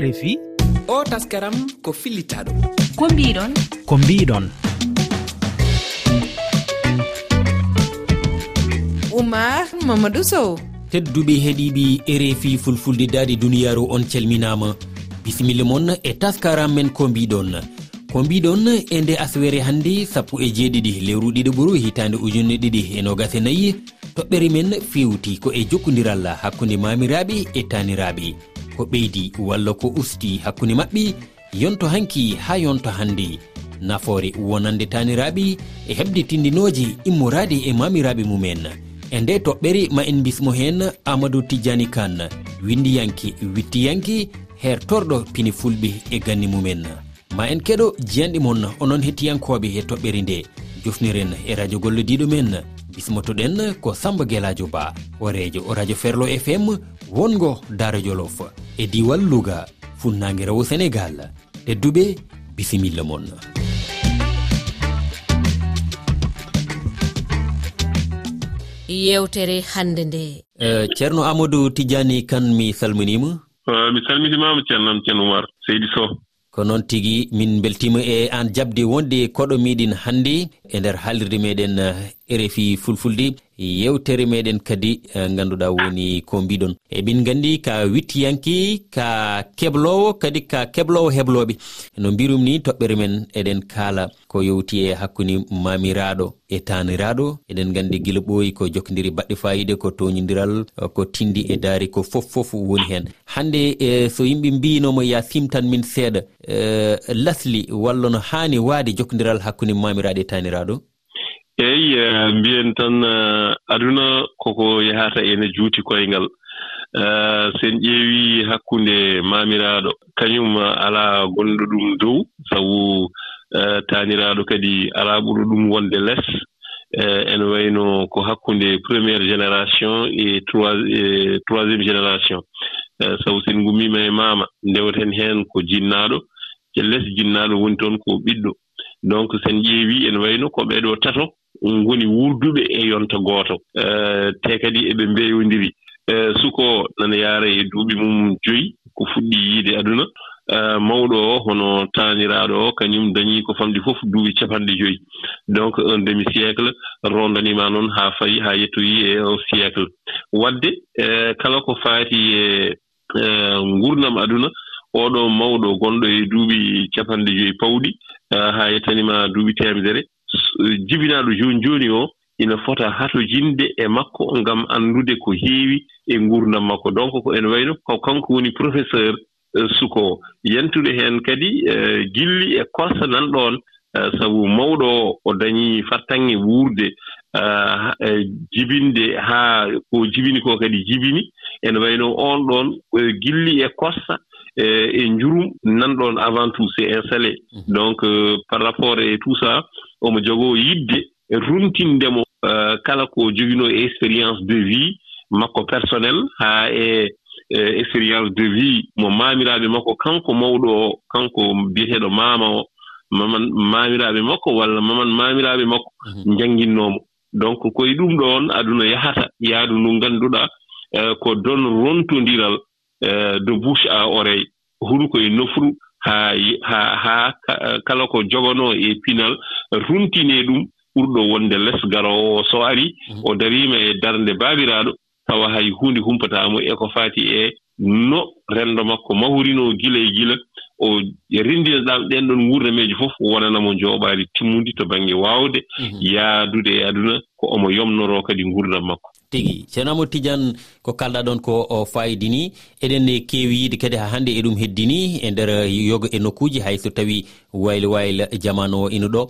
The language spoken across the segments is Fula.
rfi o taskaram ko fillitaɗo. Ko mbiɗon? Ko mbiɗon. Oumar mamadou sow. Tedduɓe heeɗiɓe rfi fulfulde daadi duniyaru on calminama bisimilla moon e taskaram men ko mbiɗon. Ko mbiɗon e nde aswere hannde sappo e jeeɗiɗi lewru ɗiɗiɓuru hitande ujunne ɗiɗi e nogase nayyi toɓɓere men fewti ko e jokkodiral hakkunde mamiraɓe e taniraɓe ko ɓeydi walla ko usti hakkunde maɓɓe yonto hanki ha yonto hannde. Nafoore wonande taniraɓe e heɓde tindinoji immorade e mamiraɓe mumen. E nde toɓɓere ma en bismo hen amadou tidiani kane windiyanke wittiyanke hertorɗo pini fulɓe e ganni mumen. Ma en keɗo jiyanɗe mon onon hettiyankoɓe e toɓɓere nde. Jofniren e radio gollodiɗo men. bismotoɗen ko samba guelajo ba horejo o radio ferlo fm wongo daro jolof e diwal louga funnague rewo sénégal. Tedduɓe bisimilla mon. Yewtere hannde nde. Ceerno amadou tidiani kan mi salminima? Uh, mi salmitimama ceernam ceen oumar seydi sow. ko noon tigi min beltima e an jabde wonde koɗo meɗin hannde e nder haalirde meɗen eh, rfi fulfulde. yewtere meɗen kadi eh, ganduɗa woni ko mbiɗon. Eɓin gandi ka wittiyanki ka keblowo kadi ka keblowo hebloɓe no mbirum ni toɓɓere men eɗen kaala ko yewti e hakkude mamiraɗo e taniraɗo eɗen gandi guila ɓooyi ko jokkodiri baɗɗe fayide ko toñodiral eh, ko tindi e daari ko fof foof woni hen. Hande e eh, so yimɓe mbinomo ya simtan min seeɗa lasli walla no hani waade jokkodiral hakkude mamiraɗo e taniraɗo eeyi e, mbiyen tan e, aduna koko yahata ene juuti koyngal. E, so en ƴeewii hakkunde maamiraaɗo. Kañum alaa gonɗo ɗum dow sabu taaniraaɗo kadi alaa ɓuro ɗum wonde lees ene wayno ko hakkunde premiére génération e troisiéme génération. Sabu sen ngummiima e maama ndewten heen ko jinnaaɗo. E les jinnaaɗo woni toon ko ɓiɗɗo. donc sen ƴeewi ene wayno ko ɓeeɗoo tato ngoni wuurduɓe e yonta gooto. Euh, te kadi eɓe mbeewondiri euh, suko nana yaara e duuɓi mum joyi ko fuɗɗi yiide aduna. Euh, mawɗo o hono taaniraaɗo o kañum dañii ko famɗi fof duuɓi capanɗe joyi. Donc un demi siècle rondanima noon haa fayi haa yettoyi e un siècle. Wadde kala ko faati e ngurnam aduna oɗo mawɗo gonɗo e duuɓi capanɗe joyi pawɗi haa yettanima duuɓi temedere. Jibinaaɗo jooni jooni o ina fota hatojinde e makko ngam anndude ko heewi e nguurdam makko. Donc ko ene wayno ko kanko woni professeur e, suko. Yentude heen kadi e, gilli e korsa nan ɗoon e, sabu mawɗo o o dañii fattanŋe wuurde jibinde haa ko jibini ko kadi jibini. Ene wayno oon ɗoon gilli e korsa e, e njurum nanɗon avant tout c' est installé mhm. donc euh, par rapport e tout ça omo jogoo yidde runtindemo euh, kala ko joginoo e expérience de vie makko personnel haa e, e expérience de vie mo maamiraaɓe makko. Kanko mawɗo o kanko biyeteeɗo maama o maman maamiraaɓe makko walla maman maamiraaɓe makko mhm. njannginnoomo donc koye ɗum ɗoon aduna yahata yaadu ndu ngannduɗaa euh, ko don rontodiral Eh, de bouche à oreille hunu koye nofru haa ha ha kala ko joganoo e pinal runtinee ɗum ɓurɗo wonde les garowo o so ari mhm. o dariima e darnde baabiraaɗo tawa hay huunde humpataamo e ko faati e no renndo makko mahurinoo gila e gila. O rinndinaɗam ɗen ɗon wuurnameeji fof wonanamo jooɓaali timmundi to baŋnge waawde mhm. yaadude e aduna ko omo yomnoroo kadi nguurdam makko. tigi. Ceerno amadou tidiane ko kalɗa ɗon ko o fayidini eɗen kewi yiide kadi ha hannde e ɗum heddini. E nder yoga e nokkuji hayso tawi waylo wayla jamanu o ina ɗo.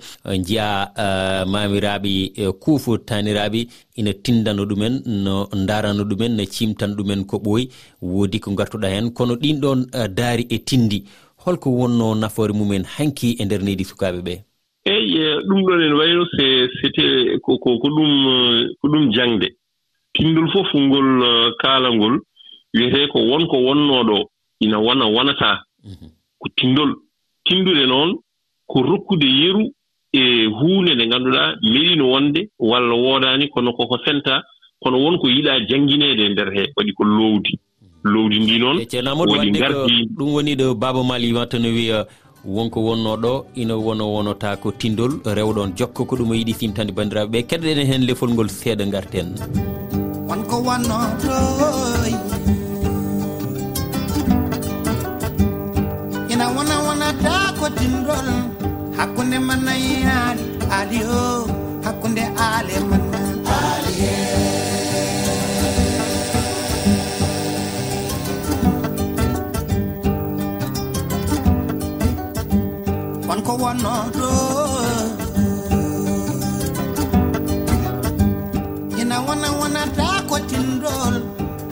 Jiya e, mamiraɓe e, kuufo taniraɓe ina tindana ɗumen no darana ɗumen no cimtana ɗumen ko ɓooyi. Woodi ko gartuɗa hen. Kono ɗin ɗon e, daari e tindi. Holko wonno nafoore mumen hanki e nder neydi sukaɓe ɓe eyi ɗum ɗon en wayno c c'était ko ɗum ko ɗum jangde. pinndol fof ngol uh, kaala ngol wiyetee ko wonko wonnoo ɗoo ina wona wonataa mhm. ko tinndol tinndude noon ko rokkude yeru e huunde nde ngannduɗaa meɗino wonde walla woodaani kono koko fenta kono wonko yiɗaa janngineede e ndeer hee waɗi ko loowdi. Mhm. Lowdi ndi noon e waɗi gardi ɗum woni ɗo baaba mali watta no wiya wonko wonno ɗo ina wono wonota ko tindol rewɗon jokka ko ɗum o yiɗi fimtande bandiraɓe ɓe keddoɗen hen lefol ngol seeɗa garten wonko wannotoy. Ina wona wonata ko dindol hakkunde manayi aali aali o hakkunde aale manna wonko wonno wonnoto ina wona wonata kottindol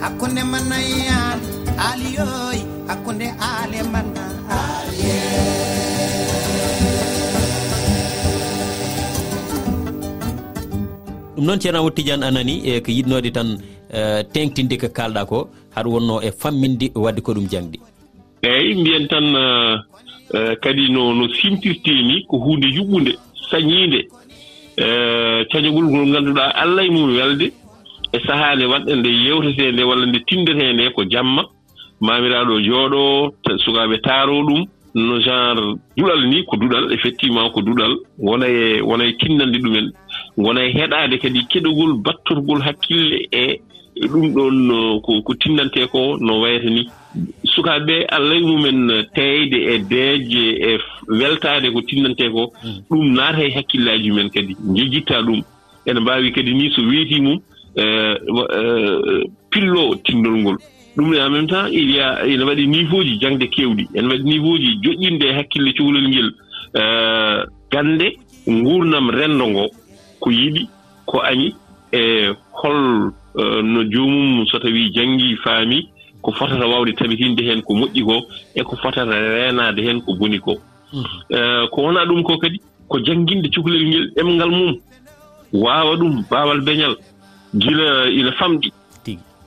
hakkunde manayan aliyoy hakkunde aale mana ɗum noon ceerna wottidiane anani e ko yiɗnode tan e, tengtinde ko kalɗa ko haɗa wonno e famminde wadde ko ɗum jangdi eyyi mbiyen tan e, e, kadi no no simtirte ni ko hunde yuɓɓude sañide cañogol ngol ngannduɗaa allah e mum welde e sahaa nde waɗɗen nde yewtetee nde walla nde tindetee nde ko jamma maamiraaɗo jooɗoo sukaaɓe taaroo ɗum no genre duɗal ni ko duɗal effectivement ko duɗal. Wona e wona e tinnande ɗumen wona e heɗaade kadi keɗogol battorgol hakkille e, e ɗum ɗon ko tinnante ko no wayata ni. Sukaaɓe ɓe allah e mumen teyde e deeje e weltaade ko tinnante ko hmm. ɗum naata e hakkillaaji men kadi jejittaa ɗum. Ene mbaawi kadi ni so weetii mum Eh, eh, pillo tinndol ngol. Ɗum en même temps il y a ene waɗi niveau ji jangde kewɗi. Ene waɗi niveau ji joƴƴinde e hakkille cohlel ngel. Eh, gande gurdam rendo ngo ko yiɗi ko añi e hol no joomum so tawi janngi faami ko fotata wawde tabitinde heen ko moƴƴi ko e ko fotata reenaade heen ko boni ko. Mhm. Ko wona ɗum ko kadi? Ko jannginde cukalel ngel ɗemngal mum. Waawa ɗum baawal beñal. gila ina famɗi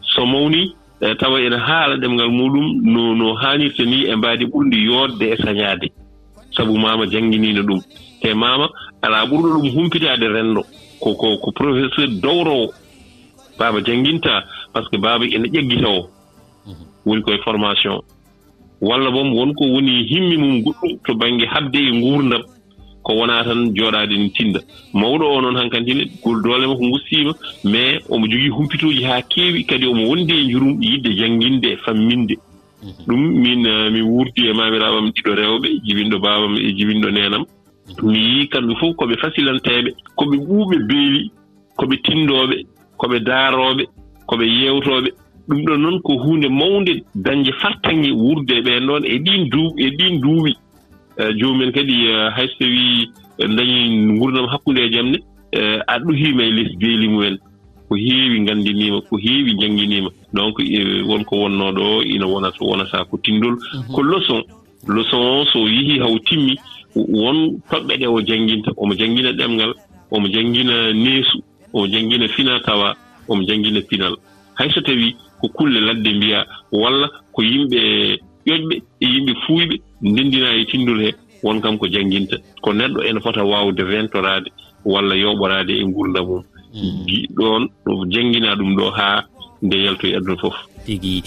so mawni e tawa ene haala ɗemngal muɗum no no haanirta ni e mbaadi ɓurndi yoodde e sañaade. Sabu mama jannginiino ɗum. Te mama alaa ɓurɗo ɗum humpitaade renndo. Ko ko ko professeur dowrowo baaba jannginta par ce que baaba ene ƴeggita o. Mhm. Woni koye formation walla boom wonko woni himmi mum goɗɗum to baŋnge habde e nguurdam. ko wona tan jooɗaade ni tinda. Mawɗo o noon han kantine doole makko gustiima mais omo jogii humpitooji haa keewi kadi omo wondi e njurum yidde jannginde e famminde. Ɗum min eh, mi wuurdi e maamiraaɓe ɗiɗo rewɓe jibinɗo baabam e jibinɗo nenam mhm. mi yii kamɓe fof koɓe fasilanteeɓe ko ɓuuɓe beeli koɓe ɓe koɓe ko ɓe daarooɓe ko yeewtooɓe. Ɗum ɗon noon ko huunde mawnde dañde fartange wuurde e ɓeen ɗoon e ɗiin duuɓi e ɗiin duuɓi. Eh, joomumen kadi eh, hay so tawi eh, dañi gurdam hakkunde e jamne aɗa ɗuhima e les beeli mumen. Ko heewi gandinima ko heewi jangguinima donc wonko wonno ɗo ina wonata wonata ko tindol mhm. ko leçon. Leçon o so yeehi haw timmi won toɓɓe ɗe o jangguinta omo jangguina ɗemgal omo jangguina neesu omo jangguina fina tawa omo jangguina pinal hayso tawi ko kulle ladde mbiya walla ko yimɓe ƴoƴɓe e yimɓe fuuyɓe ndendina e tinndol hee won kam ko jannginta ko neɗɗo ene fota waawde wentorade walla yooɓoraade e nguurdam mum. Hmm. Ɗon ɗo janngina ɗum ɗo haa nde yaltoye aduna fof. Tigi.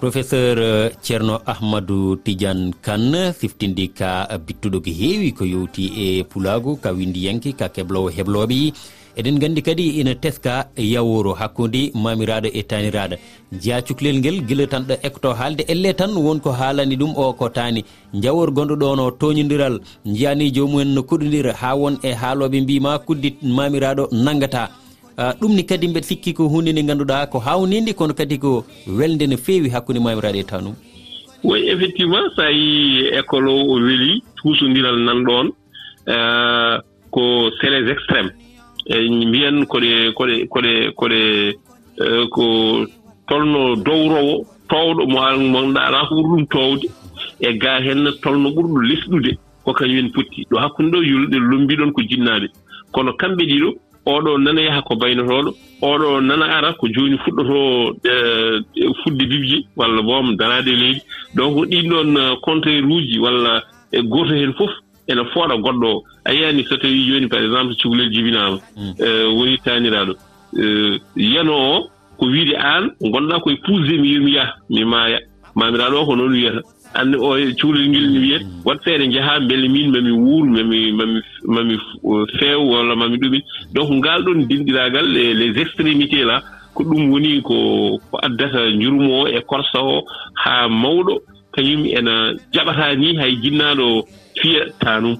Professeur euh, ceerno ahmadou tidiane kane siftindi ka bittuɗo ko heewi ko yowti e pulaagu ka windiyanke ka keblowo heblooɓe. eɗen gandi kadi ina teska yaworo hakkude mamiraɗo e, e taniraɗo jeeya cukalel ngel guila tan ɗo ekto haalde. Elle tan wonko haalani ɗum o ko tani jawor gonɗo ɗon o toñodiral jiyani jomumen no kuɗodira ha won e haaloɓe mbima kuddi mamiraɗo nanggata ah, ɗumni kadi mbeɗa sikki ko hunde nde ganduɗa ko hawnide kono kadi ko welde no fewi hakkude mamiraɗo e tanum oui effectivement sa yi école o o weeli tuusodiral nan ɗon ah, ko c'est les extrêmes. eyi mbiyen koɗe koɗe koɗe koɗe e, ko tolno dowrowo towɗo mo monɗa ala ko ɓuri ɗum towde e ga henna tolno ɓurɗo lesɗude ko kañumen potti ɗo hakkunde ɗo yulɗe lombiɗon ko jinnaɓe kono kamɓe ɗiɗo oɗo nana yaha ko baynotoɗo oɗo nana ara ko joni fuɗɗoto e, e, fudde bibji walla boom darade leydi. Donc ɗin ɗon uh, contraire uji walla e goto hen fof ene fooɗa goɗɗo. O a yiyani so tawi joni par exemple cukalel jibinama mm. e, woni taniraɗo. E, yano o ko wiide aan gonɗaa koye pusde mi yomi yaha mi maaya. Maamiraaɗo o ko noon wiyata. Anne o e cuhlel ngel ne wiyet mm. wat feere njahaa mbele min mami wuur mami mami mami feew walla mami ɗumin. Donc ngal ɗon dinɗiragal les extrémité là ko ɗum woni ko ko addata jurmo o e korsa o haa mawɗo. kañum ena jaɓata ni hay jinnaɗo fiya ta num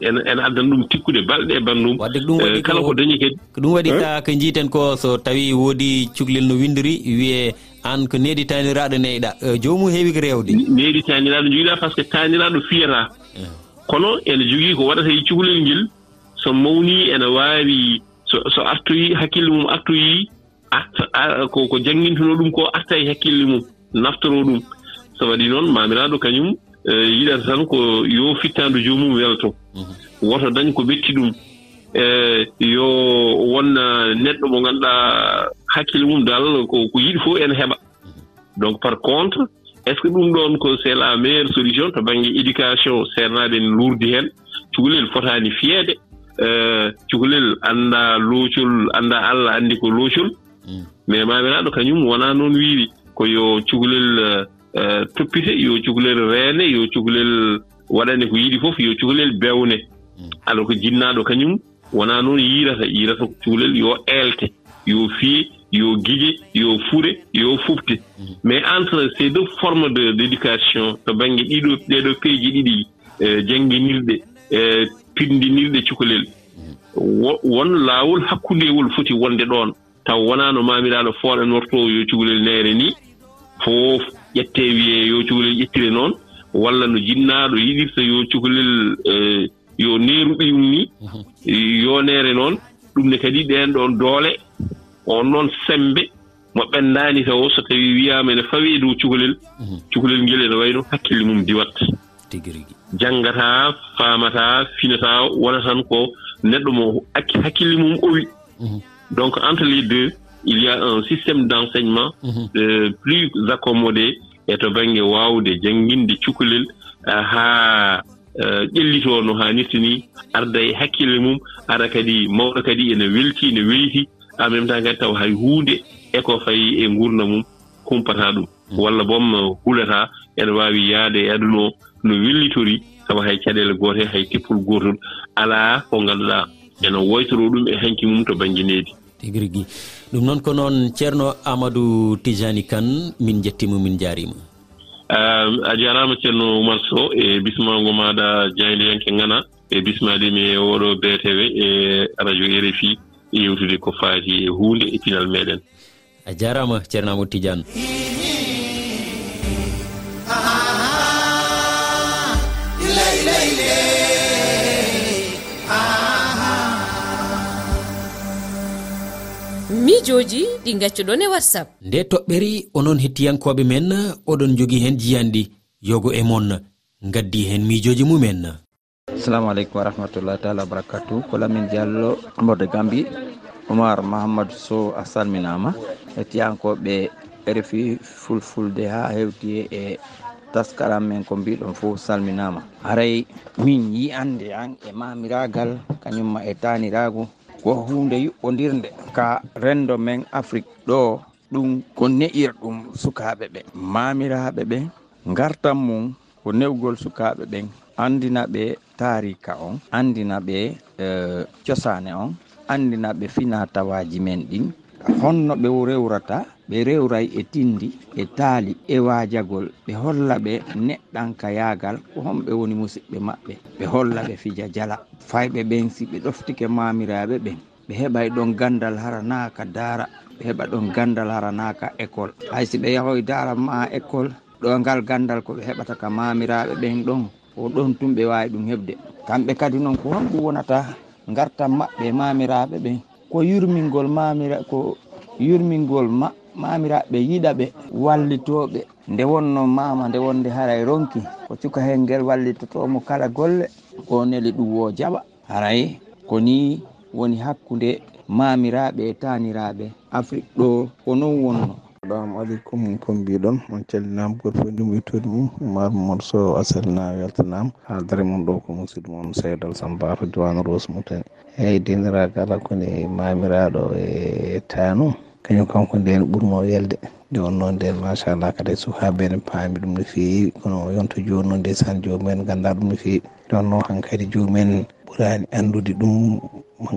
ene eh, addana ɗum tikkude balɗe e banndum wadde ɗum eh, waɗi kala ko dañi kadi ko ɗum waɗi eh? ka ko jiiten ko so tawi woodi cuklel no windiri wiye an ko needi taniraɗo neyɗa jomum heewi ko rewde. Needi taniraɗo joguiɗa par ce que taniraɗo fiyata. Kono ene jogii ko waɗata e cukalel ngel so mawni ene waawi so artoyi hakkille mum artoyi ko ko ɗum ko arta e hakkille mum naftoro ɗum. so waɗi noon mamiraɗo kañum e, yiɗata tan ko yo fittandu joomum welto mhm. woto dañ ko ɓetti ɗum e yo won neɗɗo mo ganduɗa hakkille mum dal ko yiɗi fof ene heɓa. Mhm. Donc par contre est ce que ɗum ɗon ko c'est la meilleure solution? To banggue éducation sernaɓe en lurdi hen cukalel fotani fiyeede e, cukalel anda loocol anda allah andi ko loocol. Mm. Mais mamiraɗo kañum wona noon wiiri ko yo cukalel E, toppite yo cukalel reene yo cukalel waɗane ko yiɗi fof yo cukalel bewne. Mm. Alors ko jinnaɗo kañum wona noon yiirata yiirata ko cukalel yo eelte yo fiye yo guiƴe yo fure yo fufte. Mm. Mais entre ces deux formes de d' éducation to baŋnge ɗiɗo ɗeɗo peeji ɗiɗi jangguinirɗe e, e pindinirɗe cukalel. Mm. Won laawol hakkundewol foti wonde ɗon taw wona no mamiraɗo fooɗanortoo yo cukalel neere ni fof ƴette wiye yo cukalel ƴettire noon walla no jinnaaɗo yiɗirta yo cukalel e, yo neeru yum ni mhm. e, yoneere noon ɗum ne kadi ɗen ɗon doole on noon sembe mo ɓenndaani taw so tawii wiyaama ene fawii e dow cukalel mhm. cukalel ngel ene wayno hakkille mum diwat. Janngataa faamataa finataa wona tan ko neɗɗo mo hakkille mum owi. Mhm. Donc entre les deux il y a un systéme d' enseignement mhm. euh, plus accommodé e to baŋnge waawde jannginde cukalel haa euh, ƴellitoo no haanirta ni arda e hakkille mum ara kadi mawɗo kadi ene welti ene weyti en même temps kadi taw hay huunde eko fayi e ngurna mum kumpataa ɗum. Mhm. Walla bom hulataa ene waawi yahde e adunoo no wellitori sabu hay caɗeele goote hay teppol gootol alaa ko ngannduɗaa ene woytoroo ɗum e hanki mum to baŋnge needi. Tigi rigi ɗum noon ko noon ceerno amadou tijani kane min jettimo min jarima a jarama ceerno oumar sow e bismago maɗa jaydiyanke gana e bismadimi e oɗo btv e radio rfi e yewtude ko faati e hunde e pinal meɗen. A jarama ceerno amadou tidiane. miijoji ɗi gaccuɗon e whatsapp. Nde toɓɓeri onon hettiyankoɓe men oɗon jogii hen jiyanɗi yogo e mon gaddi hen miijoji mumen. Assalamu aleykum wa warahmatullah taala wabarakatu ko lamin diallo mbode gambi oumar mahamadou sow a salminama. Hettiyankoɓe refi fulfulde ha hewti e taskaram men ko mbiɗon fo salminama. Haray min yi'ande an e mamiragal kañumma e taniragu. ko hunde yuɓɓodirde ka rendo men afrique ɗo ɗum ko ne'ir ɗum sukaɓe ɓe. Mamiraɓe ɓe gartan mum ko newgol sukaɓe ɓen andina ɓe tarika on andina ɓe e, cosane on andina ɓe fina tawaji men ɗin. Honno ɓe rewrata ɓe rewray e tindi e taali e waajagol ɓe holla ɓe neɗɗanka yaagal ko homɓe woni musidɓe maɓɓe ɓe holla ɓe fija jala. Fayɓe ɓen si ɓe ɗoftike maamiraɓe ɓen ɓe heɓay ɗon gandal haranaaka daara ɓe heɓa ɗon gandal haranaaka école hay si ɓe yahoy daara ma école ɗo ngal gandal ko ɓe heɓata ka maamiraɓe ɓen ɗon o ɗon tum ɓe wawi ɗum heɓde. Kamɓe kadi noon ko honɗum wonata gartan maɓɓe mamiraɓe ɓen ko yurmingol mamira ko yurmingol maɓɓe mamiraɓe yiɗa ɓe wallitoɓe. Nde wonno mama nde wonde haray ronki. Ko cuka hen guel wallitotomo kala golle o neli ɗum wo jaɓa. Haray ko ni woni hakkude mamiraɓe e taniraɓe. Afrique ɗo ko non wonno. Assalamu aleykum ko mbiɗon. On calminama gorfo ɗum wittode mum. Umar mamadou sow asalna weltanama. Haaldare mum ɗo ko musidɗo moon seydal sambata diwan rose mutani eyyi deniragal ala kone mamiraɗo e tano. kañum kanko nden ɓurmo yelde nde wonnoon nden machallah kadi sukaɓe ne paami ɗum no feewi kono yonto joni noon ndesan jomumen ganda ɗum no feewi. Nde wonno hankkadi jomumen ɓurani andude ɗum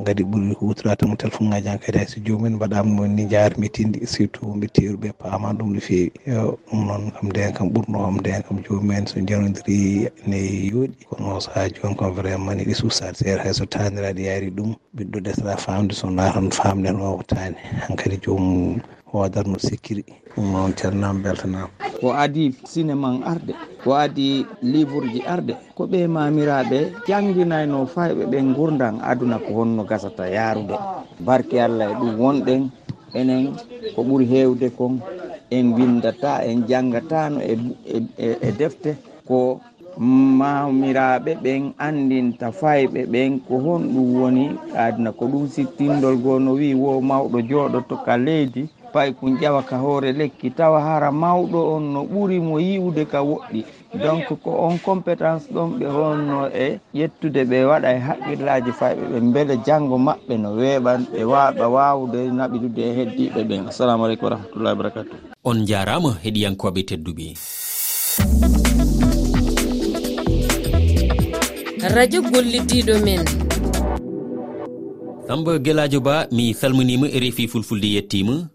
kadi ɓuuri hutorade mo téléphone ngaji an kadi hayso jomumen mbaɗama ni jaar tindi surtout mbetteruɓe paama. Ɗum no feewi ɗum noon kam nden kam ɓurno kam nden kam jomumen so jarodiri ne yooɗi. Kono saaha joni kam vraiment ne ɗi suusade seeɗa hayso taniraɗe yaari ɗum. Ɓiɗɗo ɗesata famde so na tan famden o ko tani hankkadi joomum hodatno sikkiri ɗum noon ceernaam beltanama. O adi cinéma arde o adi livre ji arde ko ɓe mamiraɓe jangguinayno fayɓe ɓe gurdan aduna ko honno gasata yarude. Barke allah e ɗum wonɗen enen ko ɓuuri hewde kon en windata en janggatano e, e, e, e defte. Ko mamiraɓe ɓen andinta fayɓe ɓen ko honɗum woni aduna ko ɗum sittindol goo no wi wo mawɗo jooɗo tokka leydi. pay kun ƴawa ka hoore lekki tawa hara mawɗo on no ɓuri mo yiwde ka woɗɗi. Donc ko on compétence ɗon ɓe honno e ƴettude ɓe waɗa e haqqillaji fayɓe ɓe beele janngo maɓɓe no weeɓan ɓe waɓa wawde naɓitude e heddiɓe ɓen assalamu aleykum wa rahmatullahi wabarakatu on jarama heɗiyankoɓe tedduɓe. Radio gollitiɗo men. Samba guelajo ba mi salminima e reefi fulfulde yettima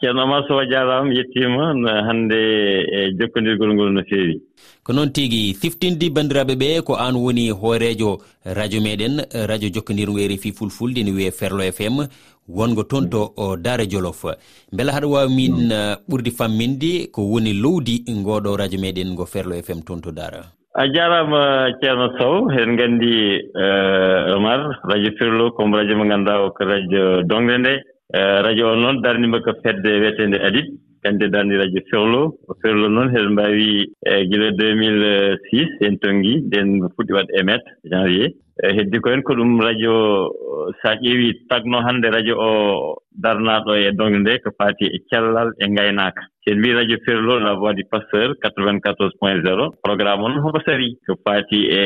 ceerno omar sowa jaaraama yettiima eh, hannde eh, e jokkondirgol ngol no feewi. Ko noon tigi siftinde banndiraaɓe ɓe ko aan woni hooreejo radio meeɗen eh, radio jokkondirngo rfi fulfulde ne wiyee ferlo fm wongo toon to daara jolof. Mbela haɗa waawi min mm. ɓurdi famminde ko woni lowdi ngooɗo radio meeɗen ngo ferlo fm toon to daara. A jaaraama ceerno sow eɗen nganndi omar radio ferlo comme radio mo ngannduɗaa o ko radio dongle nde. Eh, radio o noon darnima ko fedde wiyetede adit kannde darni radio ferlo. O ferlo noon heɗen mbaawi e gila 2006 en tonngi nden fuɗɗi waɗ émétre janvier. Eh, heddi ko hen ko ɗum radio so a ƴeewi tagno hannde radio o darnaaɗo e dongle nde ko faati e cellal e ngaynaaka. Sen mbi radio ferlo la voix du pasteur 94 point 0 programme o noon homo sarii ko faati e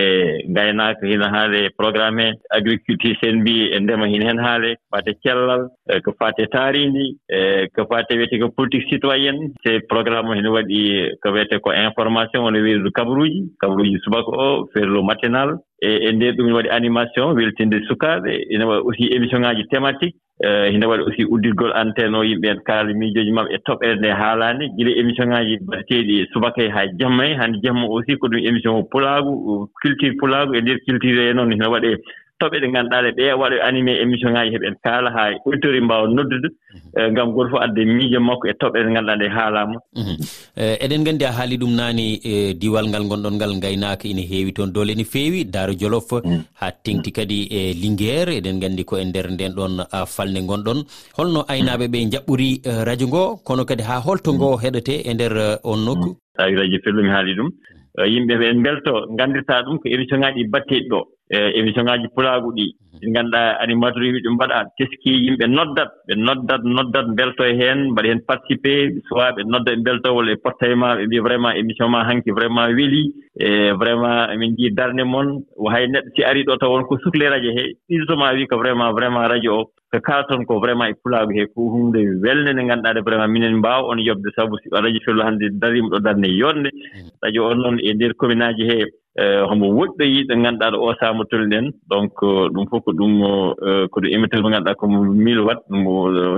ngaynaaka hina haale programme e agriculture sen mbi e ndema hina heen haale. Ko faati e cellal e ko faati e taariindi e ko faati e wiyete ko politique citoyenne. Se programme o hene waɗi ko wiyete ko information woni wiirudu kabaruuji. Kabaruuji subaka o ferlo matinal. E e nde ɗum ne waɗi animation weltinde sukaaɓe ina waɗi aussi émission ŋaaji thématique. Eh, hina waɗi aussi uddirgol antenne o yimɓe en kaala miijoji maɓɓe e toɓɓere nde haalaani gila émission ŋaaji mbaɗeteeɗi subaka e haa jamma e hannde jamma aussi ko ɗum émission pulaagu culture pulaagu e ndeer culture e noon. Hina waɗee toɓe ɗe ngannduɗaa ɗe ɓe waɗo animé émission ŋaaji heɓen kaala haa auditori mbaawa noddude mhm. eh, ngam goto fof adde miijo makko e toɓɓe ɗe ngannduɗaa ɗe haalaama mhm. eh, eɗen nganndi a haali ɗum naani e diwal ngal gonɗon ngal ngaynaaka ina heewi toon. Doole ne feewi daaro jolof mm. haa tengti kadi e linguére eɗen nganndi ko e ndeer ndeen ɗoon falde gonɗon holno aynaaɓe ɓe jaɓɓuri eh, radio ngoo kono kadi haa holto mm. ngoo heɗete e ndeer on nokku. Mm. Tawi radio fellu mi haali ɗum. Yimɓe ɓe mbelto nganndirtaa ɗum ko émission ŋaaji batteeɗi ɗoo E émission ŋaaji pulaagu ɗi. Ɗi ngannduɗaa animateur uji ɓe mbaɗa teski yimɓe noddat ɓe noddat noddat mbelto e heen mbaɗa heen participé soit ɓe nodda ɓe mbelto walla ɓe potta e, e maa ɓe mbiya vraiment émission ma hanki vraiment weli e vraiment min njii darnde mon. Hay neɗɗo si arii ɗo taw won ko sukle radio he ɗiɗotoma wii ko vraiment vraiment radio o ko kala toon ko vraiment e pulaagu he ko hunde welnde nde ngannduɗaa de vraiment minen mbaawa on yoɓde sabu radio firlo hannde dariima ɗo darnde yonde radio on noon e ndeer commune aji hee Eh, homo woɗɗoyii ɗo ngannduɗaa ɗo oosaama tolni en donc eh, ɗum fof ko ɗum eh, ko ɗum émetteur mo ngannduɗaa komo mille wat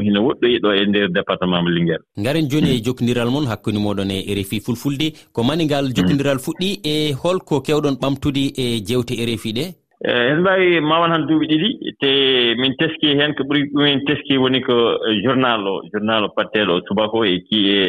hino woɗɗoyii ɗo e ndeer département mo linguére ngaren jooni e jokkonndiral mon hakkunde mooɗon e rfi fulfulde. Ko mani ngal jokkonndiral fuɗɗi e holko kewɗon ɓamtude e jewte rfi ɗe? Eh, eɗen mbaawi mawan han duuɓi ɗiɗi te min teskii heen ko ɓuri ɗumen teskii woni ko journal o journal o patteeɗo o subaka e ki e,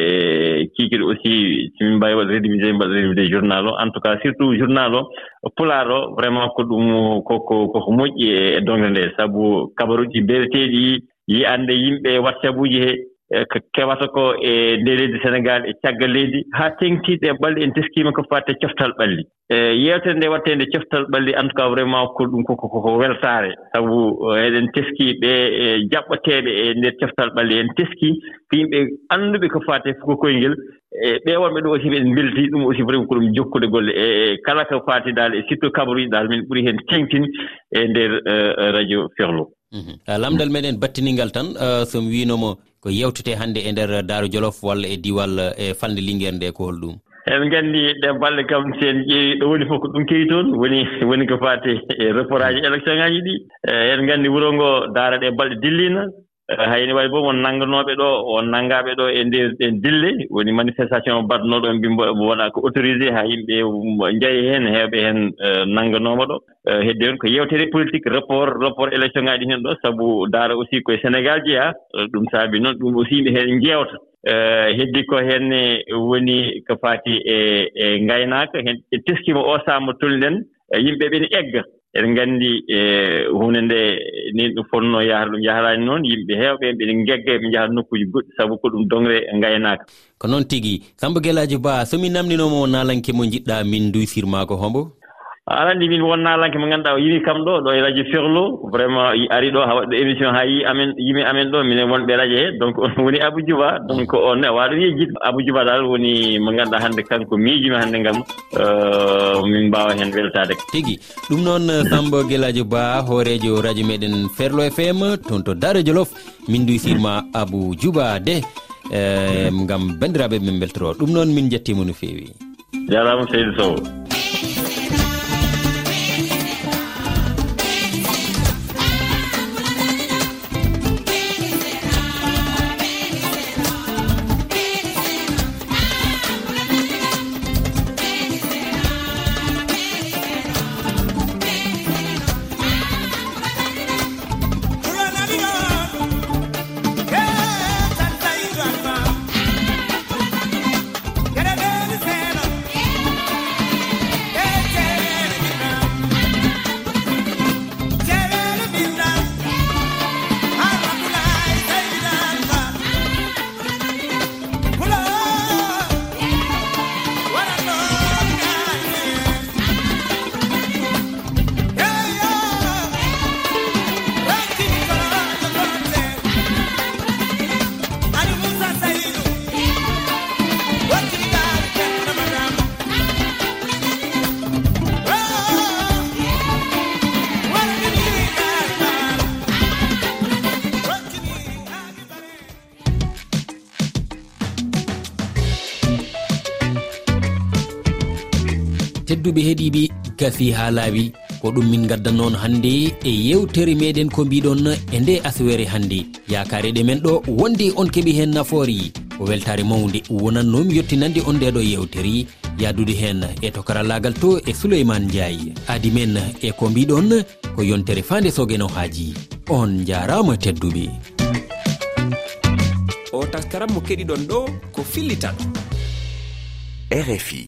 e kiikiɗe aussi si min mbaawi waɗ rédivisé mbaɗ rédivisé journal o. En tout cas surtout journal o pulaar o vraiment ko ɗum koko koko moƴƴi e, e dongle nde. Sabu kabaruuji mbeeteeɗi yi annde yimɓe whatsapp uji hee Eh, ko kewata ko e nde leydi sénégal e caggal leydi. Haa teŋtiiɗe e en teskiima ko fatte coftal ɓalli e yeewtere nde watte nde coftal ɓalli en tout cas vraiment ko ɗum koko koko weltaare. Sabu eh, eɗen teskii ɓe e jaɓɓoteeɓe e ndeer coftal ɓalli en teskii ko yimɓe annduɓe ko faate fuko koyngel. E ɓeewonɓe ɗum aussi ɓeɗen mbeltii ɗum aussi vraiment ko ɗum jokkude golle. E, e kala ko faati daal e surtout kabaruuji daal min ɓuri heen teŋtin e ndeer eh, radio ferlo. Mhm. Lamdal meɗen battiningal tan somi wiinomo ko yewtete hannde e nder daaro jolof walla e diwal e falde linguére nde ko hol ɗum? En nganndi ɗe balɗe kam si en ƴeewi ɗo woni fof ko ɗum kewi toon woni woni ko faati e report aji élection ŋaaji ɗi eh, en nganndi wuro ngo daara ɗe balɗe dilliino Eh, hayni way bo won nannganooɓe ɗo won nanngaaɓe ɗo e ndeer ɗen dille woni manifestation mbaɗnooɗo mbi wona ko autorisé haa yimɓe njayi heen heewɓe heen eh, nannganooma ɗo. Eh, heddi on ko yeewtere politique rapport rapport élection ŋaaɗi heen ɗo sabu daara aussi koye sénégal jeyaa ɗum saabi noon ɗum aussi yimɓe heen njeewta heddi ko heenne woni ko faati e e ngaynaaka heen e teskima o saama tolniɗen yimɓe ɓe ne egga. eɗen nganndi e hunde nde nin ɗum fotnoo yahara ɗum yaharaani noon yimɓe heewɓe ɓeɗe ngegga ɓe njaha nokkuuji goɗɗi sabu ko ɗum dongre e ngaynaaka. Ko noon tigi samba gelaaji ba somi namndinooma o naalanke mo jiɗɗa min duysirmaa ko hombo? aɗa anndi min won naalanke mo ngannduɗaa o yimi kam ɗo ɗo e radio ferlo. Vraiment ari ɗo ha waɗɗo émission haa yi amen yimi amen ɗo minen wonɓe radio he. Donc on woni abou djouba donc on a waaɗo wiye abou djouba dal woni mo ngannduɗaa hannde kanko miijimi hannde ngam euh, min mbawa heen weltade. Tigi ɗum noon sambo guelajo ba hoorejo radio meɗen ferlo fm toon to dare jolof min duysirma abou djouba de ngam banndiraaɓe min beltoro ɗum noon min jettima no feewi jarama seydou sow. tedduɓe heeɗiɓe gasi ha laaɓi ko ɗum min gaddan noon hannde e yewtere meɗen ko mbiɗon e nde aswere hannde. Yakareɗe men ɗo wonde on keeɓi hen nafoori weltare mawde wonannomi yettinande on ndeɗo yewtere yadude hen e to karallagal to e souleyman ndiaye. Adi men e ko mbiɗon ko yontere fande sogeno haaji. On jarama tedduɓe. O taskaram mo keɗiɗon ɗo ko fillitan rfi